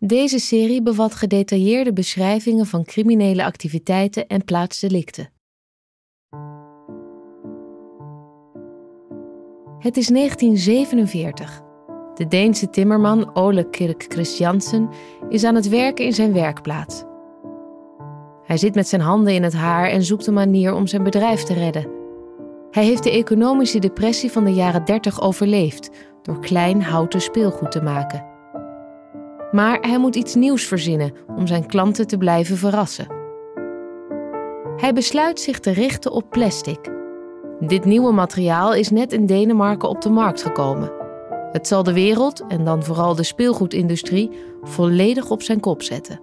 Deze serie bevat gedetailleerde beschrijvingen van criminele activiteiten en plaatsdelicten. Het is 1947. De Deense timmerman Ole Kirk Christiansen is aan het werken in zijn werkplaats. Hij zit met zijn handen in het haar en zoekt een manier om zijn bedrijf te redden. Hij heeft de economische depressie van de jaren 30 overleefd door klein houten speelgoed te maken. Maar hij moet iets nieuws verzinnen om zijn klanten te blijven verrassen. Hij besluit zich te richten op plastic. Dit nieuwe materiaal is net in Denemarken op de markt gekomen. Het zal de wereld, en dan vooral de speelgoedindustrie, volledig op zijn kop zetten.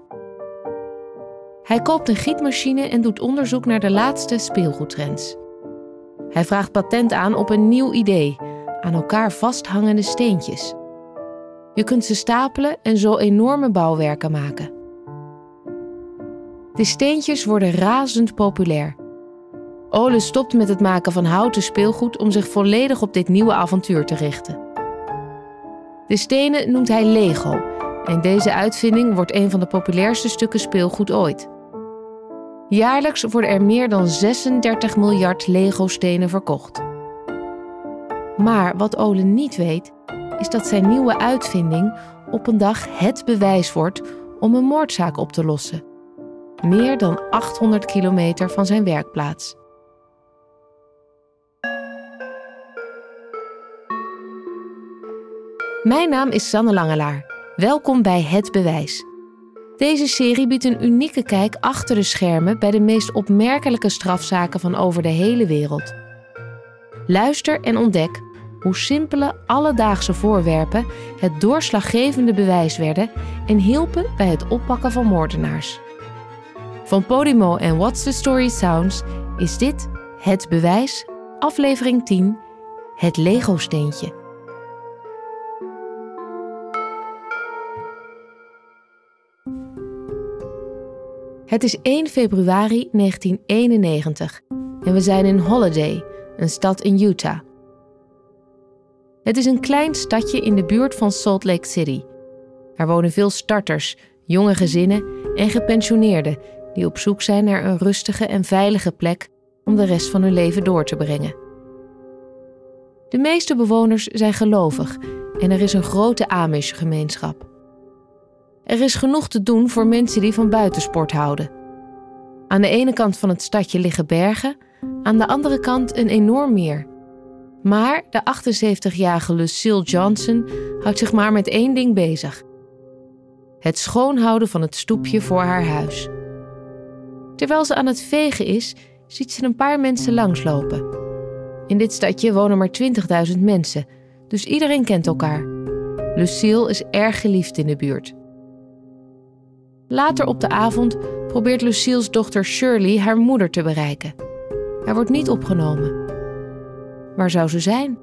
Hij koopt een gietmachine en doet onderzoek naar de laatste speelgoedtrends. Hij vraagt patent aan op een nieuw idee, aan elkaar vasthangende steentjes. Je kunt ze stapelen en zo enorme bouwwerken maken. De steentjes worden razend populair. Ole stopt met het maken van houten speelgoed om zich volledig op dit nieuwe avontuur te richten. De stenen noemt hij Lego en deze uitvinding wordt een van de populairste stukken speelgoed ooit. Jaarlijks worden er meer dan 36 miljard Lego-stenen verkocht. Maar wat Ole niet weet, is dat zijn nieuwe uitvinding op een dag het bewijs wordt om een moordzaak op te lossen. Meer dan 800 kilometer van zijn werkplaats. Mijn naam is Sanne Langelaar. Welkom bij Het Bewijs. Deze serie biedt een unieke kijk achter de schermen bij de meest opmerkelijke strafzaken van over de hele wereld. Luister en ontdek hoe simpele alledaagse voorwerpen het doorslaggevende bewijs werden en hielpen bij het oppakken van moordenaars. Van Podimo en What's the Story Sounds is dit Het Bewijs, aflevering 10, Het Lego-steentje. Het is 1 februari 1991 en we zijn in Holiday, een stad in Utah. Het is een klein stadje in de buurt van Salt Lake City. Er wonen veel starters, jonge gezinnen en gepensioneerden die op zoek zijn naar een rustige en veilige plek om de rest van hun leven door te brengen. De meeste bewoners zijn gelovig en er is een grote Amish-gemeenschap. Er is genoeg te doen voor mensen die van buitensport houden. Aan de ene kant van het stadje liggen bergen, aan de andere kant een enorm meer. Maar de 78-jarige Lucille Johnson houdt zich maar met één ding bezig: het schoonhouden van het stoepje voor haar huis. Terwijl ze aan het vegen is, ziet ze een paar mensen langslopen. In dit stadje wonen maar 20.000 mensen, dus iedereen kent elkaar. Lucille is erg geliefd in de buurt. Later op de avond probeert Lucille's dochter Shirley haar moeder te bereiken. Hij wordt niet opgenomen. Waar zou ze zijn?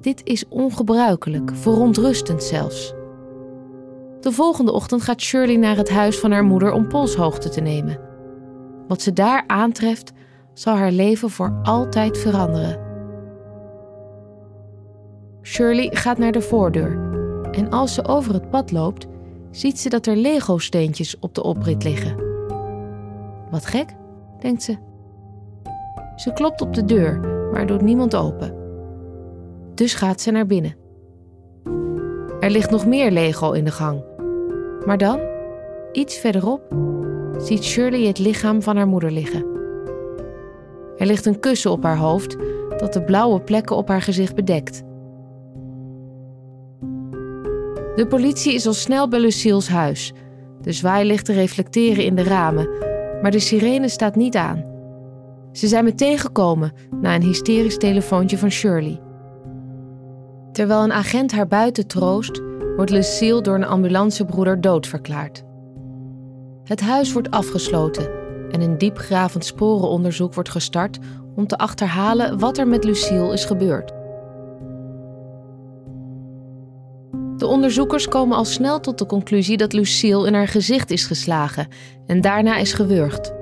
Dit is ongebruikelijk, verontrustend zelfs. De volgende ochtend gaat Shirley naar het huis van haar moeder om polshoogte te nemen. Wat ze daar aantreft, zal haar leven voor altijd veranderen. Shirley gaat naar de voordeur en als ze over het pad loopt, ziet ze dat er Lego-steentjes op de oprit liggen. Wat gek, denkt ze. Ze klopt op de deur, maar doet niemand open. Dus gaat ze naar binnen. Er ligt nog meer Lego in de gang. Maar dan, iets verderop, ziet Shirley het lichaam van haar moeder liggen. Er ligt een kussen op haar hoofd dat de blauwe plekken op haar gezicht bedekt. De politie is al snel bij Lucille's huis. De zwaailichten reflecteren in de ramen, maar de sirene staat niet aan. Ze zijn meteen gekomen na een hysterisch telefoontje van Shirley. Terwijl een agent haar buiten troost, wordt Lucille door een ambulancebroeder doodverklaard. Het huis wordt afgesloten en een diepgravend sporenonderzoek wordt gestart om te achterhalen wat er met Lucille is gebeurd. De onderzoekers komen al snel tot de conclusie dat Lucille in haar gezicht is geslagen en daarna is gewurgd.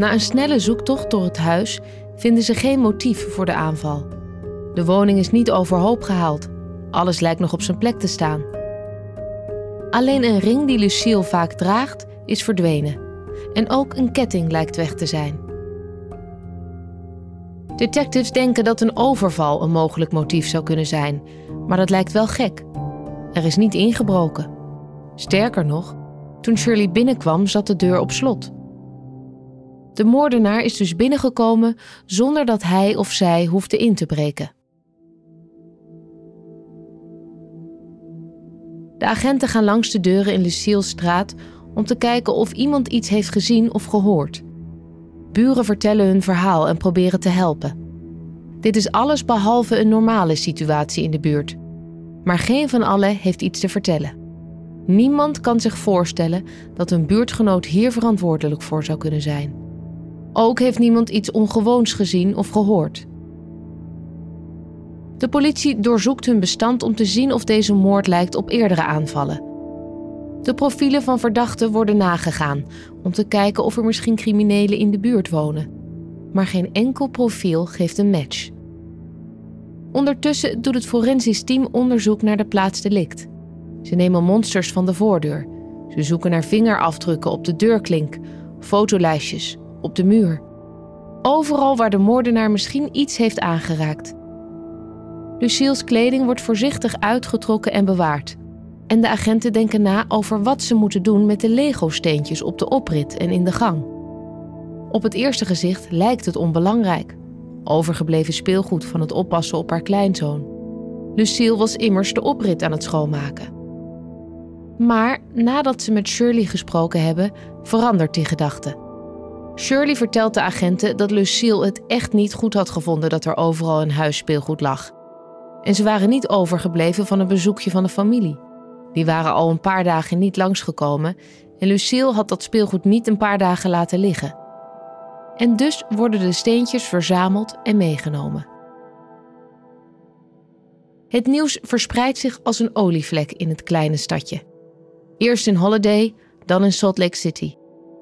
Na een snelle zoektocht door het huis vinden ze geen motief voor de aanval. De woning is niet overhoop gehaald. Alles lijkt nog op zijn plek te staan. Alleen een ring die Lucille vaak draagt is verdwenen. En ook een ketting lijkt weg te zijn. Detectives denken dat een overval een mogelijk motief zou kunnen zijn, maar dat lijkt wel gek. Er is niet ingebroken. Sterker nog, toen Shirley binnenkwam zat de deur op slot. De moordenaar is dus binnengekomen zonder dat hij of zij hoefde in te breken. De agenten gaan langs de deuren in Lucille's straat om te kijken of iemand iets heeft gezien of gehoord. Buren vertellen hun verhaal en proberen te helpen. Dit is alles behalve een normale situatie in de buurt. Maar geen van allen heeft iets te vertellen. Niemand kan zich voorstellen dat een buurtgenoot hier verantwoordelijk voor zou kunnen zijn. Ook heeft niemand iets ongewoons gezien of gehoord. De politie doorzoekt hun bestand om te zien of deze moord lijkt op eerdere aanvallen. De profielen van verdachten worden nagegaan om te kijken of er misschien criminelen in de buurt wonen. Maar geen enkel profiel geeft een match. Ondertussen doet het forensisch team onderzoek naar de plaats delict. Ze nemen monsters van de voordeur. Ze zoeken naar vingerafdrukken op de deurklink, fotolijstjes, op de muur. Overal waar de moordenaar misschien iets heeft aangeraakt. Lucille's kleding wordt voorzichtig uitgetrokken en bewaard. En de agenten denken na over wat ze moeten doen met de Lego-steentjes op de oprit en in de gang. Op het eerste gezicht lijkt het onbelangrijk. Overgebleven speelgoed van het oppassen op haar kleinzoon. Lucille was immers de oprit aan het schoonmaken. Maar nadat ze met Shirley gesproken hebben, verandert die gedachte. Shirley vertelt de agenten dat Lucille het echt niet goed had gevonden dat er overal een huis speelgoed lag. En ze waren niet overgebleven van een bezoekje van de familie. Die waren al een paar dagen niet langsgekomen en Lucille had dat speelgoed niet een paar dagen laten liggen. En dus worden de steentjes verzameld en meegenomen. Het nieuws verspreidt zich als een olievlek in het kleine stadje. Eerst in Holiday, dan in Salt Lake City.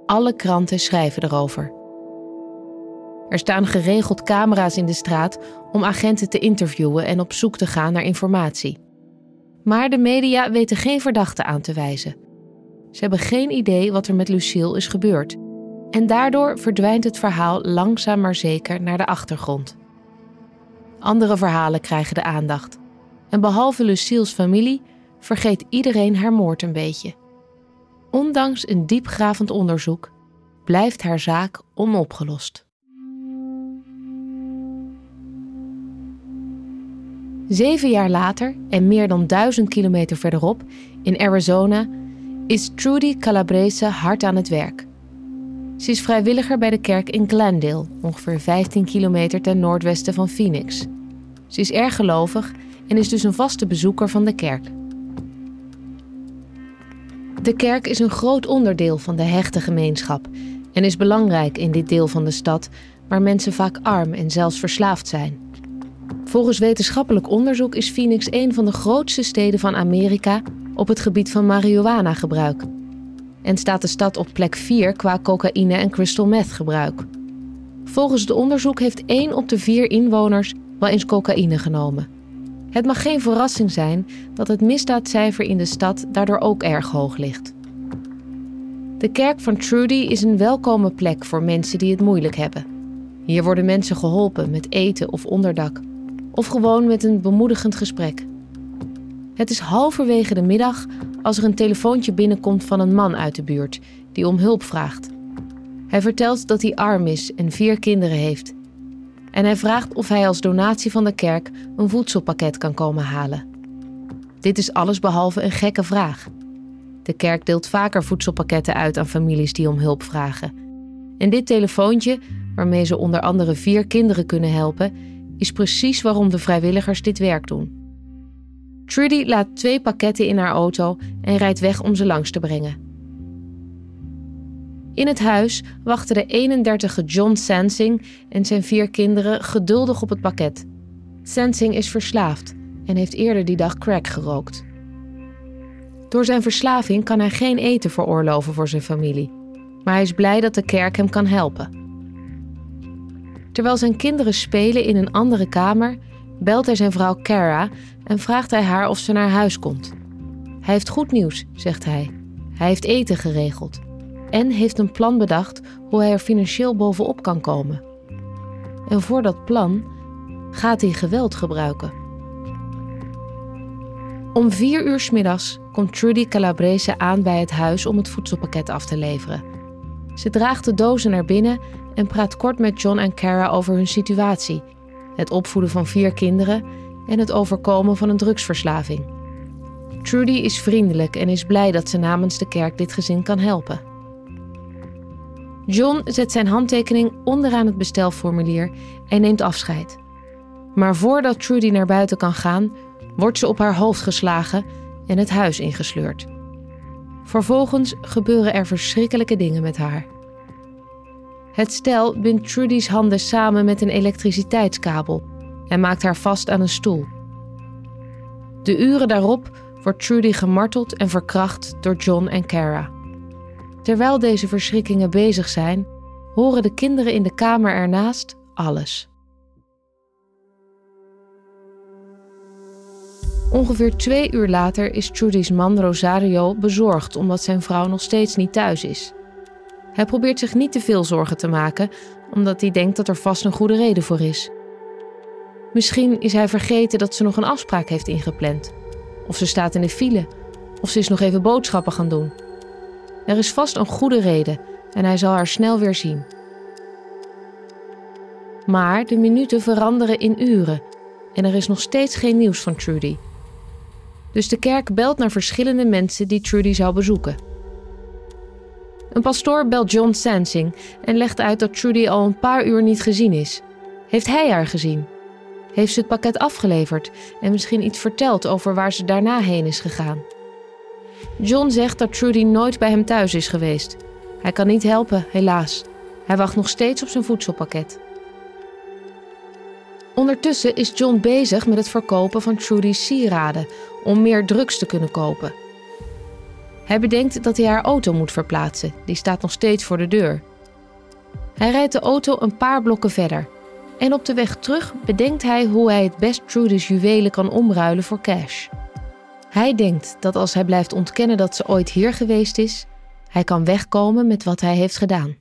Alle kranten schrijven erover. Er staan geregeld camera's in de straat om agenten te interviewen en op zoek te gaan naar informatie. Maar de media weten geen verdachte aan te wijzen. Ze hebben geen idee wat er met Lucille is gebeurd. En daardoor verdwijnt het verhaal langzaam maar zeker naar de achtergrond. Andere verhalen krijgen de aandacht. En behalve Lucille's familie vergeet iedereen haar moord een beetje. Ondanks een diepgravend onderzoek blijft haar zaak onopgelost. Zeven jaar later en meer dan duizend kilometer verderop, in Arizona, is Trudy Calabrese hard aan het werk. Ze is vrijwilliger bij de kerk in Glendale, ongeveer 15 kilometer ten noordwesten van Phoenix. Ze is erg gelovig en is dus een vaste bezoeker van de kerk. De kerk is een groot onderdeel van de hechte gemeenschap en is belangrijk in dit deel van de stad waar mensen vaak arm en zelfs verslaafd zijn. Volgens wetenschappelijk onderzoek is Phoenix een van de grootste steden van Amerika op het gebied van marihuana-gebruik. En staat de stad op plek 4 qua cocaïne en crystal meth gebruik. Volgens het onderzoek heeft 1 op de 4 inwoners wel eens cocaïne genomen. Het mag geen verrassing zijn dat het misdaadcijfer in de stad daardoor ook erg hoog ligt. De kerk van Trudy is een welkome plek voor mensen die het moeilijk hebben. Hier worden mensen geholpen met eten of onderdak of gewoon met een bemoedigend gesprek. Het is halverwege de middag als er een telefoontje binnenkomt van een man uit de buurt die om hulp vraagt. Hij vertelt dat hij arm is en vier kinderen heeft. En hij vraagt of hij als donatie van de kerk een voedselpakket kan komen halen. Dit is alles behalve een gekke vraag. De kerk deelt vaker voedselpakketten uit aan families die om hulp vragen. En dit telefoontje, waarmee ze onder andere vier kinderen kunnen helpen, is precies waarom de vrijwilligers dit werk doen. Trudy laat twee pakketten in haar auto en rijdt weg om ze langs te brengen. In het huis wachten de 31e John Sansing en zijn vier kinderen geduldig op het pakket. Sansing is verslaafd en heeft eerder die dag crack gerookt. Door zijn verslaving kan hij geen eten veroorloven voor zijn familie, maar hij is blij dat de kerk hem kan helpen. Terwijl zijn kinderen spelen in een andere kamer, belt hij zijn vrouw Cara en vraagt hij haar of ze naar huis komt. Hij heeft goed nieuws, zegt hij. Hij heeft eten geregeld en heeft een plan bedacht hoe hij er financieel bovenop kan komen. En voor dat plan gaat hij geweld gebruiken. Om vier uur s middags komt Trudy Calabrese aan bij het huis om het voedselpakket af te leveren. Ze draagt de dozen naar binnen en praat kort met John en Cara over hun situatie, het opvoeden van vier kinderen en het overkomen van een drugsverslaving. Trudy is vriendelijk en is blij dat ze namens de kerk dit gezin kan helpen. John zet zijn handtekening onderaan het bestelformulier en neemt afscheid. Maar voordat Trudy naar buiten kan gaan, wordt ze op haar hoofd geslagen en het huis ingesleurd. Vervolgens gebeuren er verschrikkelijke dingen met haar. Het stel bindt Trudy's handen samen met een elektriciteitskabel en maakt haar vast aan een stoel. De uren daarop wordt Trudy gemarteld en verkracht door John en Cara. Terwijl deze verschrikkingen bezig zijn, horen de kinderen in de kamer ernaast alles. Ongeveer twee uur later is Trudy's man Rosario bezorgd omdat zijn vrouw nog steeds niet thuis is. Hij probeert zich niet te veel zorgen te maken, omdat hij denkt dat er vast een goede reden voor is. Misschien is hij vergeten dat ze nog een afspraak heeft ingepland. Of ze staat in de file. Of ze is nog even boodschappen gaan doen. Er is vast een goede reden en hij zal haar snel weer zien. Maar de minuten veranderen in uren en er is nog steeds geen nieuws van Trudy. Dus de kerk belt naar verschillende mensen die Trudy zou bezoeken. Een pastoor belt John Sansing en legt uit dat Trudy al een paar uur niet gezien is. Heeft hij haar gezien? Heeft ze het pakket afgeleverd en misschien iets verteld over waar ze daarna heen is gegaan? John zegt dat Trudy nooit bij hem thuis is geweest. Hij kan niet helpen, helaas. Hij wacht nog steeds op zijn voedselpakket. Ondertussen is John bezig met het verkopen van Trudy's sieraden om meer drugs te kunnen kopen. Hij bedenkt dat hij haar auto moet verplaatsen, die staat nog steeds voor de deur. Hij rijdt de auto een paar blokken verder en op de weg terug bedenkt hij hoe hij het best Trudy's juwelen kan omruilen voor cash. Hij denkt dat als hij blijft ontkennen dat ze ooit hier geweest is, hij kan wegkomen met wat hij heeft gedaan.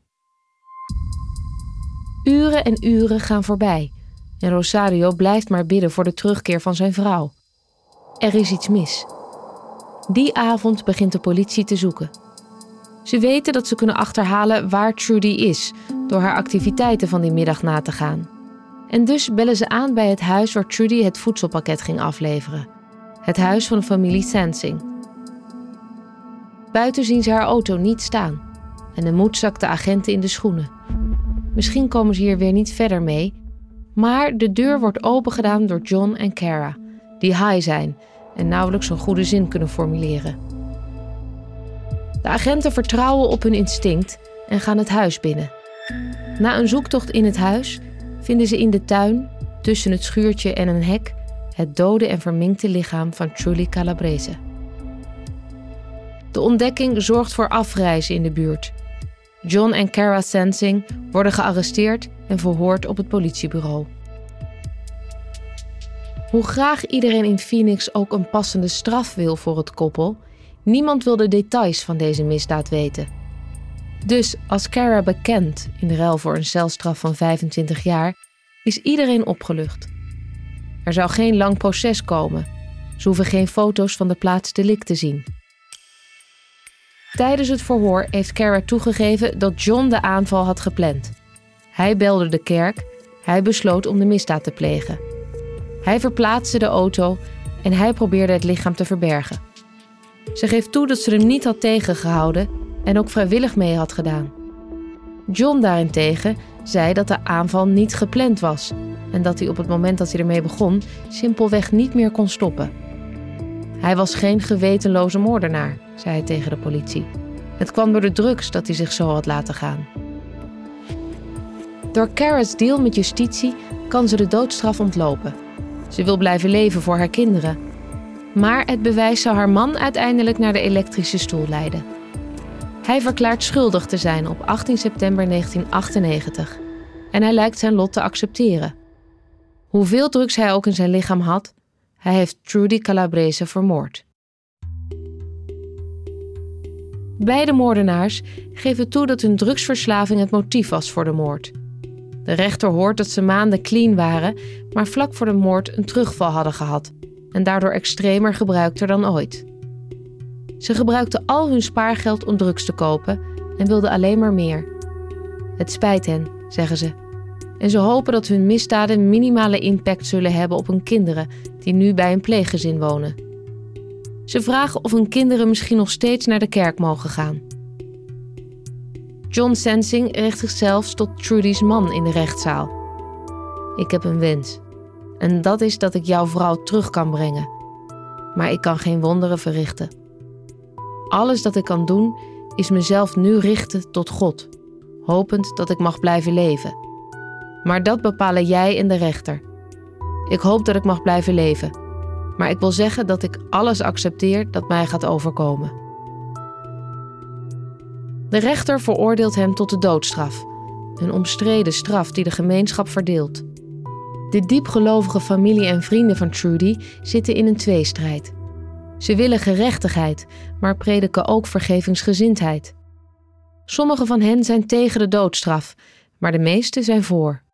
Uren en uren gaan voorbij en Rosario blijft maar bidden voor de terugkeer van zijn vrouw. Er is iets mis. Die avond begint de politie te zoeken. Ze weten dat ze kunnen achterhalen waar Trudy is door haar activiteiten van die middag na te gaan. En dus bellen ze aan bij het huis waar Trudy het voedselpakket ging afleveren. Het huis van de familie Sansing. Buiten zien ze haar auto niet staan en de moed zakt de agenten in de schoenen. Misschien komen ze hier weer niet verder mee, maar de deur wordt opengedaan door John en Cara, die high zijn en nauwelijks een goede zin kunnen formuleren. De agenten vertrouwen op hun instinct en gaan het huis binnen. Na een zoektocht in het huis vinden ze in de tuin, tussen het schuurtje en een hek, het dode en verminkte lichaam van Truly Calabrese. De ontdekking zorgt voor afreizen in de buurt. John en Cara Sensing worden gearresteerd en verhoord op het politiebureau. Hoe graag iedereen in Phoenix ook een passende straf wil voor het koppel, niemand wil de details van deze misdaad weten. Dus als Cara bekent in ruil voor een celstraf van 25 jaar, is iedereen opgelucht. Er zou geen lang proces komen. Ze hoeven geen foto's van de plaats delict te zien. Tijdens het verhoor heeft Cara toegegeven dat John de aanval had gepland. Hij belde de kerk, hij besloot om de misdaad te plegen. Hij verplaatste de auto en hij probeerde het lichaam te verbergen. Ze geeft toe dat ze hem niet had tegengehouden en ook vrijwillig mee had gedaan. John daarentegen zei dat de aanval niet gepland was en dat hij op het moment dat hij ermee begon simpelweg niet meer kon stoppen. Hij was geen gewetenloze moordenaar, zei hij tegen de politie. Het kwam door de drugs dat hij zich zo had laten gaan. Door Kara's deal met justitie kan ze de doodstraf ontlopen. Ze wil blijven leven voor haar kinderen. Maar het bewijs zou haar man uiteindelijk naar de elektrische stoel leiden. Hij verklaart schuldig te zijn op 18 september 1998 en hij lijkt zijn lot te accepteren. Hoeveel drugs hij ook in zijn lichaam had, hij heeft Trudy Calabrese vermoord. Beide moordenaars geven toe dat hun drugsverslaving het motief was voor de moord. De rechter hoort dat ze maanden clean waren, maar vlak voor de moord een terugval hadden gehad en daardoor extremer gebruikter dan ooit. Ze gebruikten al hun spaargeld om drugs te kopen en wilden alleen maar meer. Het spijt hen, zeggen ze. En ze hopen dat hun misdaden minimale impact zullen hebben op hun kinderen die nu bij een pleeggezin wonen. Ze vragen of hun kinderen misschien nog steeds naar de kerk mogen gaan. John Sensing richt zichzelf tot Trudy's man in de rechtszaal. Ik heb een wens. En dat is dat ik jouw vrouw terug kan brengen. Maar ik kan geen wonderen verrichten. Alles dat ik kan doen is mezelf nu richten tot God, hopend dat ik mag blijven leven. Maar dat bepalen jij en de rechter. Ik hoop dat ik mag blijven leven. Maar ik wil zeggen dat ik alles accepteer dat mij gaat overkomen. De rechter veroordeelt hem tot de doodstraf, een omstreden straf die de gemeenschap verdeelt. De diepgelovige familie en vrienden van Trudy zitten in een tweestrijd. Ze willen gerechtigheid, maar prediken ook vergevingsgezindheid. Sommige van hen zijn tegen de doodstraf, maar de meeste zijn voor.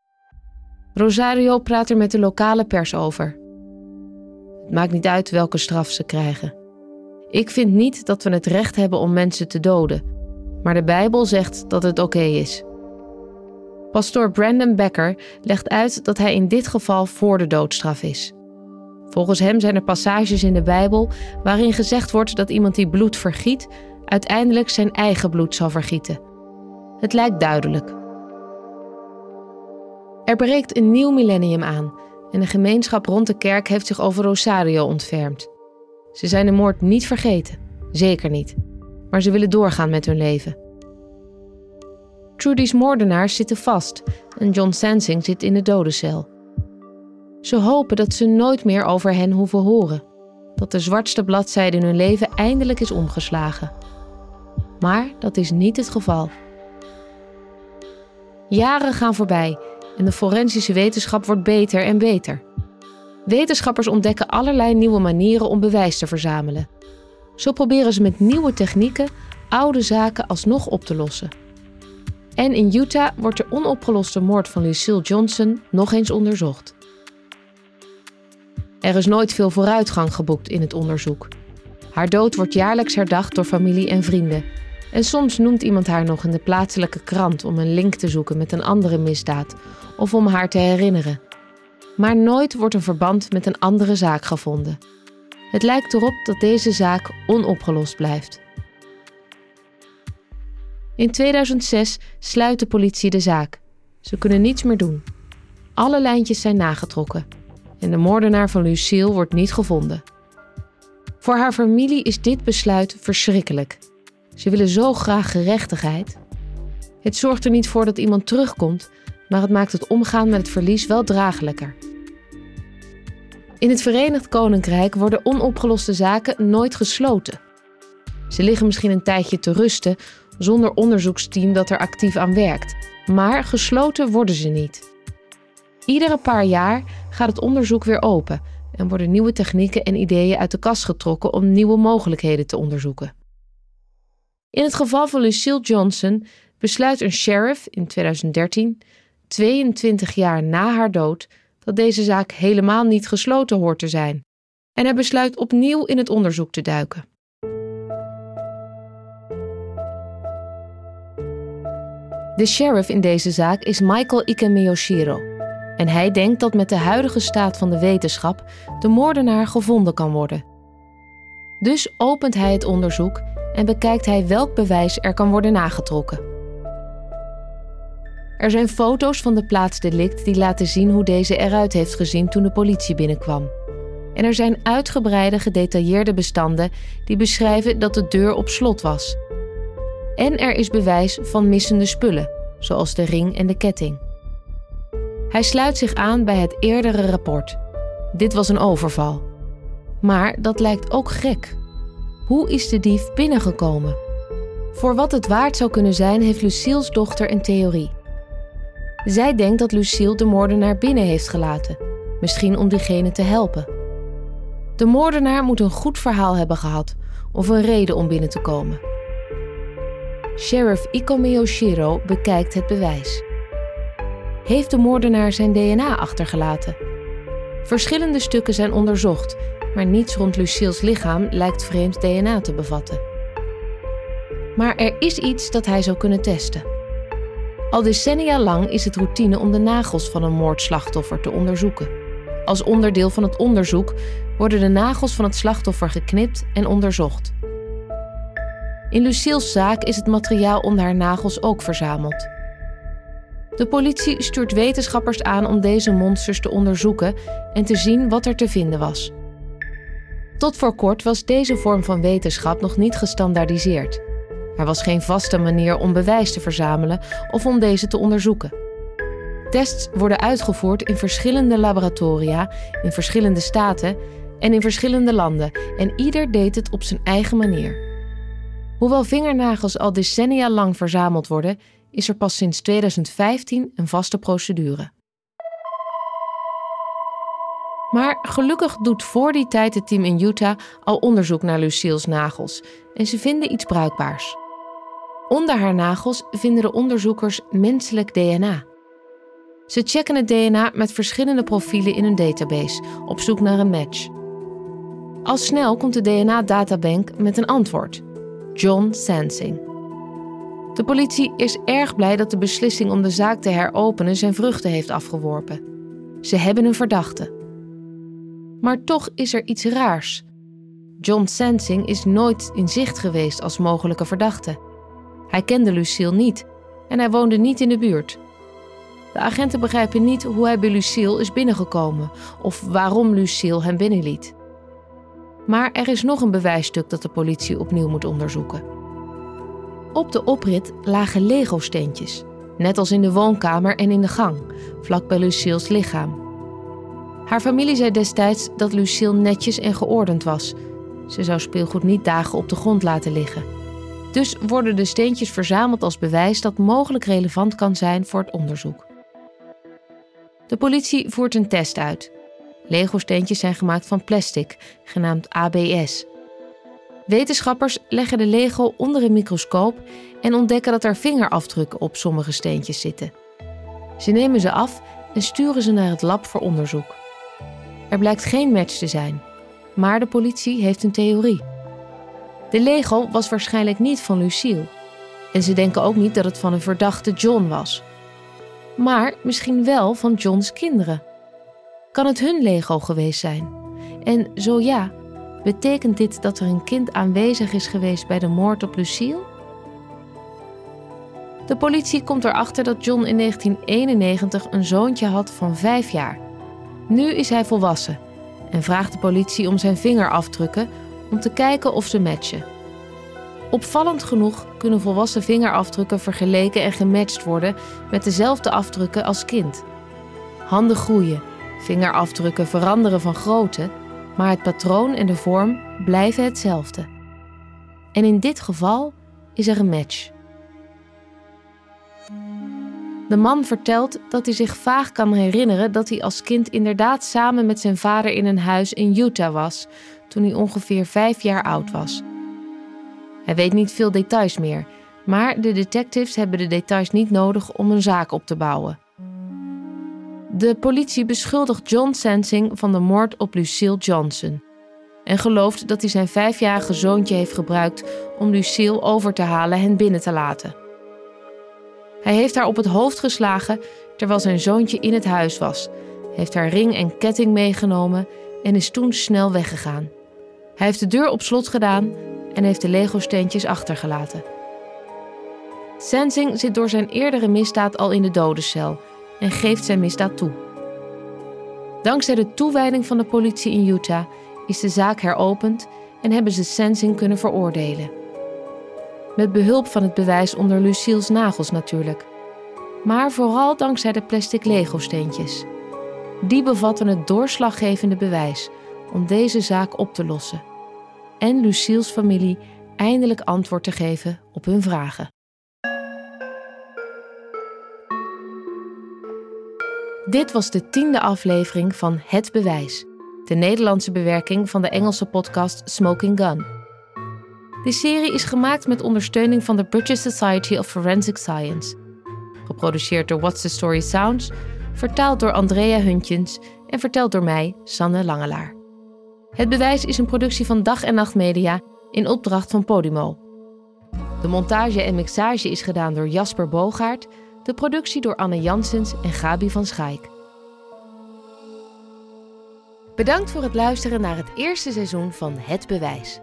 Rosario praat er met de lokale pers over. Het maakt niet uit welke straf ze krijgen. Ik vind niet dat we het recht hebben om mensen te doden, maar de Bijbel zegt dat het oké is. Pastoor Brandon Becker legt uit dat hij in dit geval voor de doodstraf is. Volgens hem zijn er passages in de Bijbel waarin gezegd wordt dat iemand die bloed vergiet, uiteindelijk zijn eigen bloed zal vergieten. Het lijkt duidelijk. Er breekt een nieuw millennium aan en de gemeenschap rond de kerk heeft zich over Rosario ontfermd. Ze zijn de moord niet vergeten, zeker niet, maar ze willen doorgaan met hun leven. Trudy's moordenaars zitten vast en John Sansing zit in de dodencel. Ze hopen dat ze nooit meer over hen hoeven horen, dat de zwartste bladzijde in hun leven eindelijk is omgeslagen. Maar dat is niet het geval. Jaren gaan voorbij en de forensische wetenschap wordt beter en beter. Wetenschappers ontdekken allerlei nieuwe manieren om bewijs te verzamelen. Zo proberen ze met nieuwe technieken oude zaken alsnog op te lossen. En in Utah wordt de onopgeloste moord van Lucille Johnson nog eens onderzocht. Er is nooit veel vooruitgang geboekt in het onderzoek. Haar dood wordt jaarlijks herdacht door familie en vrienden. En soms noemt iemand haar nog in de plaatselijke krant om een link te zoeken met een andere misdaad of om haar te herinneren. Maar nooit wordt een verband met een andere zaak gevonden. Het lijkt erop dat deze zaak onopgelost blijft. In 2006 sluit de politie de zaak. Ze kunnen niets meer doen. Alle lijntjes zijn nagetrokken en de moordenaar van Lucille wordt niet gevonden. Voor haar familie is dit besluit verschrikkelijk. Ze willen zo graag gerechtigheid. Het zorgt er niet voor dat iemand terugkomt, maar het maakt het omgaan met het verlies wel draaglijker. In het Verenigd Koninkrijk worden onopgeloste zaken nooit gesloten. Ze liggen misschien een tijdje te rusten zonder onderzoeksteam dat er actief aan werkt, maar gesloten worden ze niet. Iedere paar jaar gaat het onderzoek weer open en worden nieuwe technieken en ideeën uit de kast getrokken om nieuwe mogelijkheden te onderzoeken. In het geval van Lucille Johnson besluit een sheriff in 2013, 22 jaar na haar dood, dat deze zaak helemaal niet gesloten hoort te zijn. En hij besluit opnieuw in het onderzoek te duiken. De sheriff in deze zaak is Michael Ikemeyoshiro. En hij denkt dat met de huidige staat van de wetenschap de moordenaar gevonden kan worden. Dus opent hij het onderzoek en bekijkt hij welk bewijs er kan worden nagetrokken. Er zijn foto's van de plaatsdelict die laten zien hoe deze eruit heeft gezien toen de politie binnenkwam. En er zijn uitgebreide, gedetailleerde bestanden die beschrijven dat de deur op slot was. En er is bewijs van missende spullen, zoals de ring en de ketting. Hij sluit zich aan bij het eerdere rapport. Dit was een overval. Maar dat lijkt ook gek. Hoe is de dief binnengekomen? Voor wat het waard zou kunnen zijn, heeft Lucille's dochter een theorie. Zij denkt dat Lucille de moordenaar binnen heeft gelaten, misschien om diegene te helpen. De moordenaar moet een goed verhaal hebben gehad of een reden om binnen te komen. Sheriff Iko Miyoshiro bekijkt het bewijs. Heeft de moordenaar zijn DNA achtergelaten? Verschillende stukken zijn onderzocht, maar niets rond Lucille's lichaam lijkt vreemd DNA te bevatten. Maar er is iets dat hij zou kunnen testen. Al decennia lang is het routine om de nagels van een moordslachtoffer te onderzoeken. Als onderdeel van het onderzoek worden de nagels van het slachtoffer geknipt en onderzocht. In Lucille's zaak is het materiaal onder haar nagels ook verzameld. De politie stuurt wetenschappers aan om deze monsters te onderzoeken en te zien wat er te vinden was. Tot voor kort was deze vorm van wetenschap nog niet gestandaardiseerd. Er was geen vaste manier om bewijs te verzamelen of om deze te onderzoeken. Tests worden uitgevoerd in verschillende laboratoria, in verschillende staten en in verschillende landen en ieder deed het op zijn eigen manier. Hoewel vingernagels al decennia lang verzameld worden, is er pas sinds 2015 een vaste procedure. Maar gelukkig doet voor die tijd het team in Utah al onderzoek naar Lucille's nagels en ze vinden iets bruikbaars. Onder haar nagels vinden de onderzoekers menselijk DNA. Ze checken het DNA met verschillende profielen in een database op zoek naar een match. Al snel komt de DNA-databank met een antwoord: John Sansing. De politie is erg blij dat de beslissing om de zaak te heropenen zijn vruchten heeft afgeworpen. Ze hebben een verdachte. Maar toch is er iets raars. John Sansing is nooit in zicht geweest als mogelijke verdachte. Hij kende Lucille niet en hij woonde niet in de buurt. De agenten begrijpen niet hoe hij bij Lucille is binnengekomen of waarom Lucille hem binnenliet. Maar er is nog een bewijsstuk dat de politie opnieuw moet onderzoeken. Op de oprit lagen Lego-steentjes, net als in de woonkamer en in de gang, vlak bij Lucille's lichaam. Haar familie zei destijds dat Lucille netjes en geordend was. Ze zou speelgoed niet dagen op de grond laten liggen. Dus worden de steentjes verzameld als bewijs dat mogelijk relevant kan zijn voor het onderzoek. De politie voert een test uit. Lego-steentjes zijn gemaakt van plastic, genaamd ABS. Wetenschappers leggen de Lego onder een microscoop en ontdekken dat er vingerafdrukken op sommige steentjes zitten. Ze nemen ze af en sturen ze naar het lab voor onderzoek. Er blijkt geen match te zijn, maar de politie heeft een theorie. De Lego was waarschijnlijk niet van Lucille. En ze denken ook niet dat het van een verdachte John was. Maar misschien wel van Johns kinderen. Kan het hun Lego geweest zijn? En zo ja, betekent dit dat er een kind aanwezig is geweest bij de moord op Lucille? De politie komt erachter dat John in 1991 een zoontje had van vijf jaar. Nu is hij volwassen en vraagt de politie om zijn vingerafdrukken om te kijken of ze matchen. Opvallend genoeg kunnen volwassen vingerafdrukken vergeleken en gematcht worden met dezelfde afdrukken als kind. Handen groeien, vingerafdrukken veranderen van grootte, maar het patroon en de vorm blijven hetzelfde. En in dit geval is er een match. De man vertelt dat hij zich vaag kan herinneren dat hij als kind inderdaad samen met zijn vader in een huis in Utah was toen hij ongeveer vijf jaar oud was. Hij weet niet veel details meer, maar de detectives hebben de details niet nodig om een zaak op te bouwen. De politie beschuldigt John Sensing van de moord op Lucille Johnson en gelooft dat hij zijn vijfjarige zoontje heeft gebruikt om Lucille over te halen hen binnen te laten. Hij heeft haar op het hoofd geslagen terwijl zijn zoontje in het huis was, heeft haar ring en ketting meegenomen en is toen snel weggegaan. Hij heeft de deur op slot gedaan en heeft de Lego-steentjes achtergelaten. Sensing zit door zijn eerdere misdaad al in de dodencel en geeft zijn misdaad toe. Dankzij de toewijding van de politie in Utah is de zaak heropend en hebben ze Sensing kunnen veroordelen. Met behulp van het bewijs onder Lucille's nagels natuurlijk. Maar vooral dankzij de plastic Lego-steentjes. Die bevatten het doorslaggevende bewijs om deze zaak op te lossen. En Lucille's familie eindelijk antwoord te geven op hun vragen. Dit was de tiende aflevering van Het Bewijs, de Nederlandse bewerking van de Engelse podcast Smoking Gun. De serie is gemaakt met ondersteuning van de British Society of Forensic Science. Geproduceerd door What's the Story Sounds, vertaald door Andrea Huntjens en verteld door mij, Sanne Langelaar. Het Bewijs is een productie van Dag en Nacht Media in opdracht van Podimo. De montage en mixage is gedaan door Jasper Bogaert, de productie door Anne Jansens en Gabi van Schaik. Bedankt voor het luisteren naar het eerste seizoen van Het Bewijs.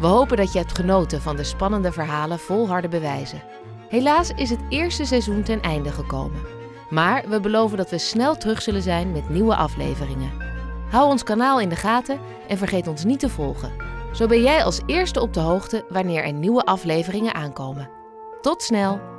We hopen dat je hebt genoten van de spannende verhalen vol harde bewijzen. Helaas is het eerste seizoen ten einde gekomen. Maar we beloven dat we snel terug zullen zijn met nieuwe afleveringen. Hou ons kanaal in de gaten en vergeet ons niet te volgen. Zo ben jij als eerste op de hoogte wanneer er nieuwe afleveringen aankomen. Tot snel!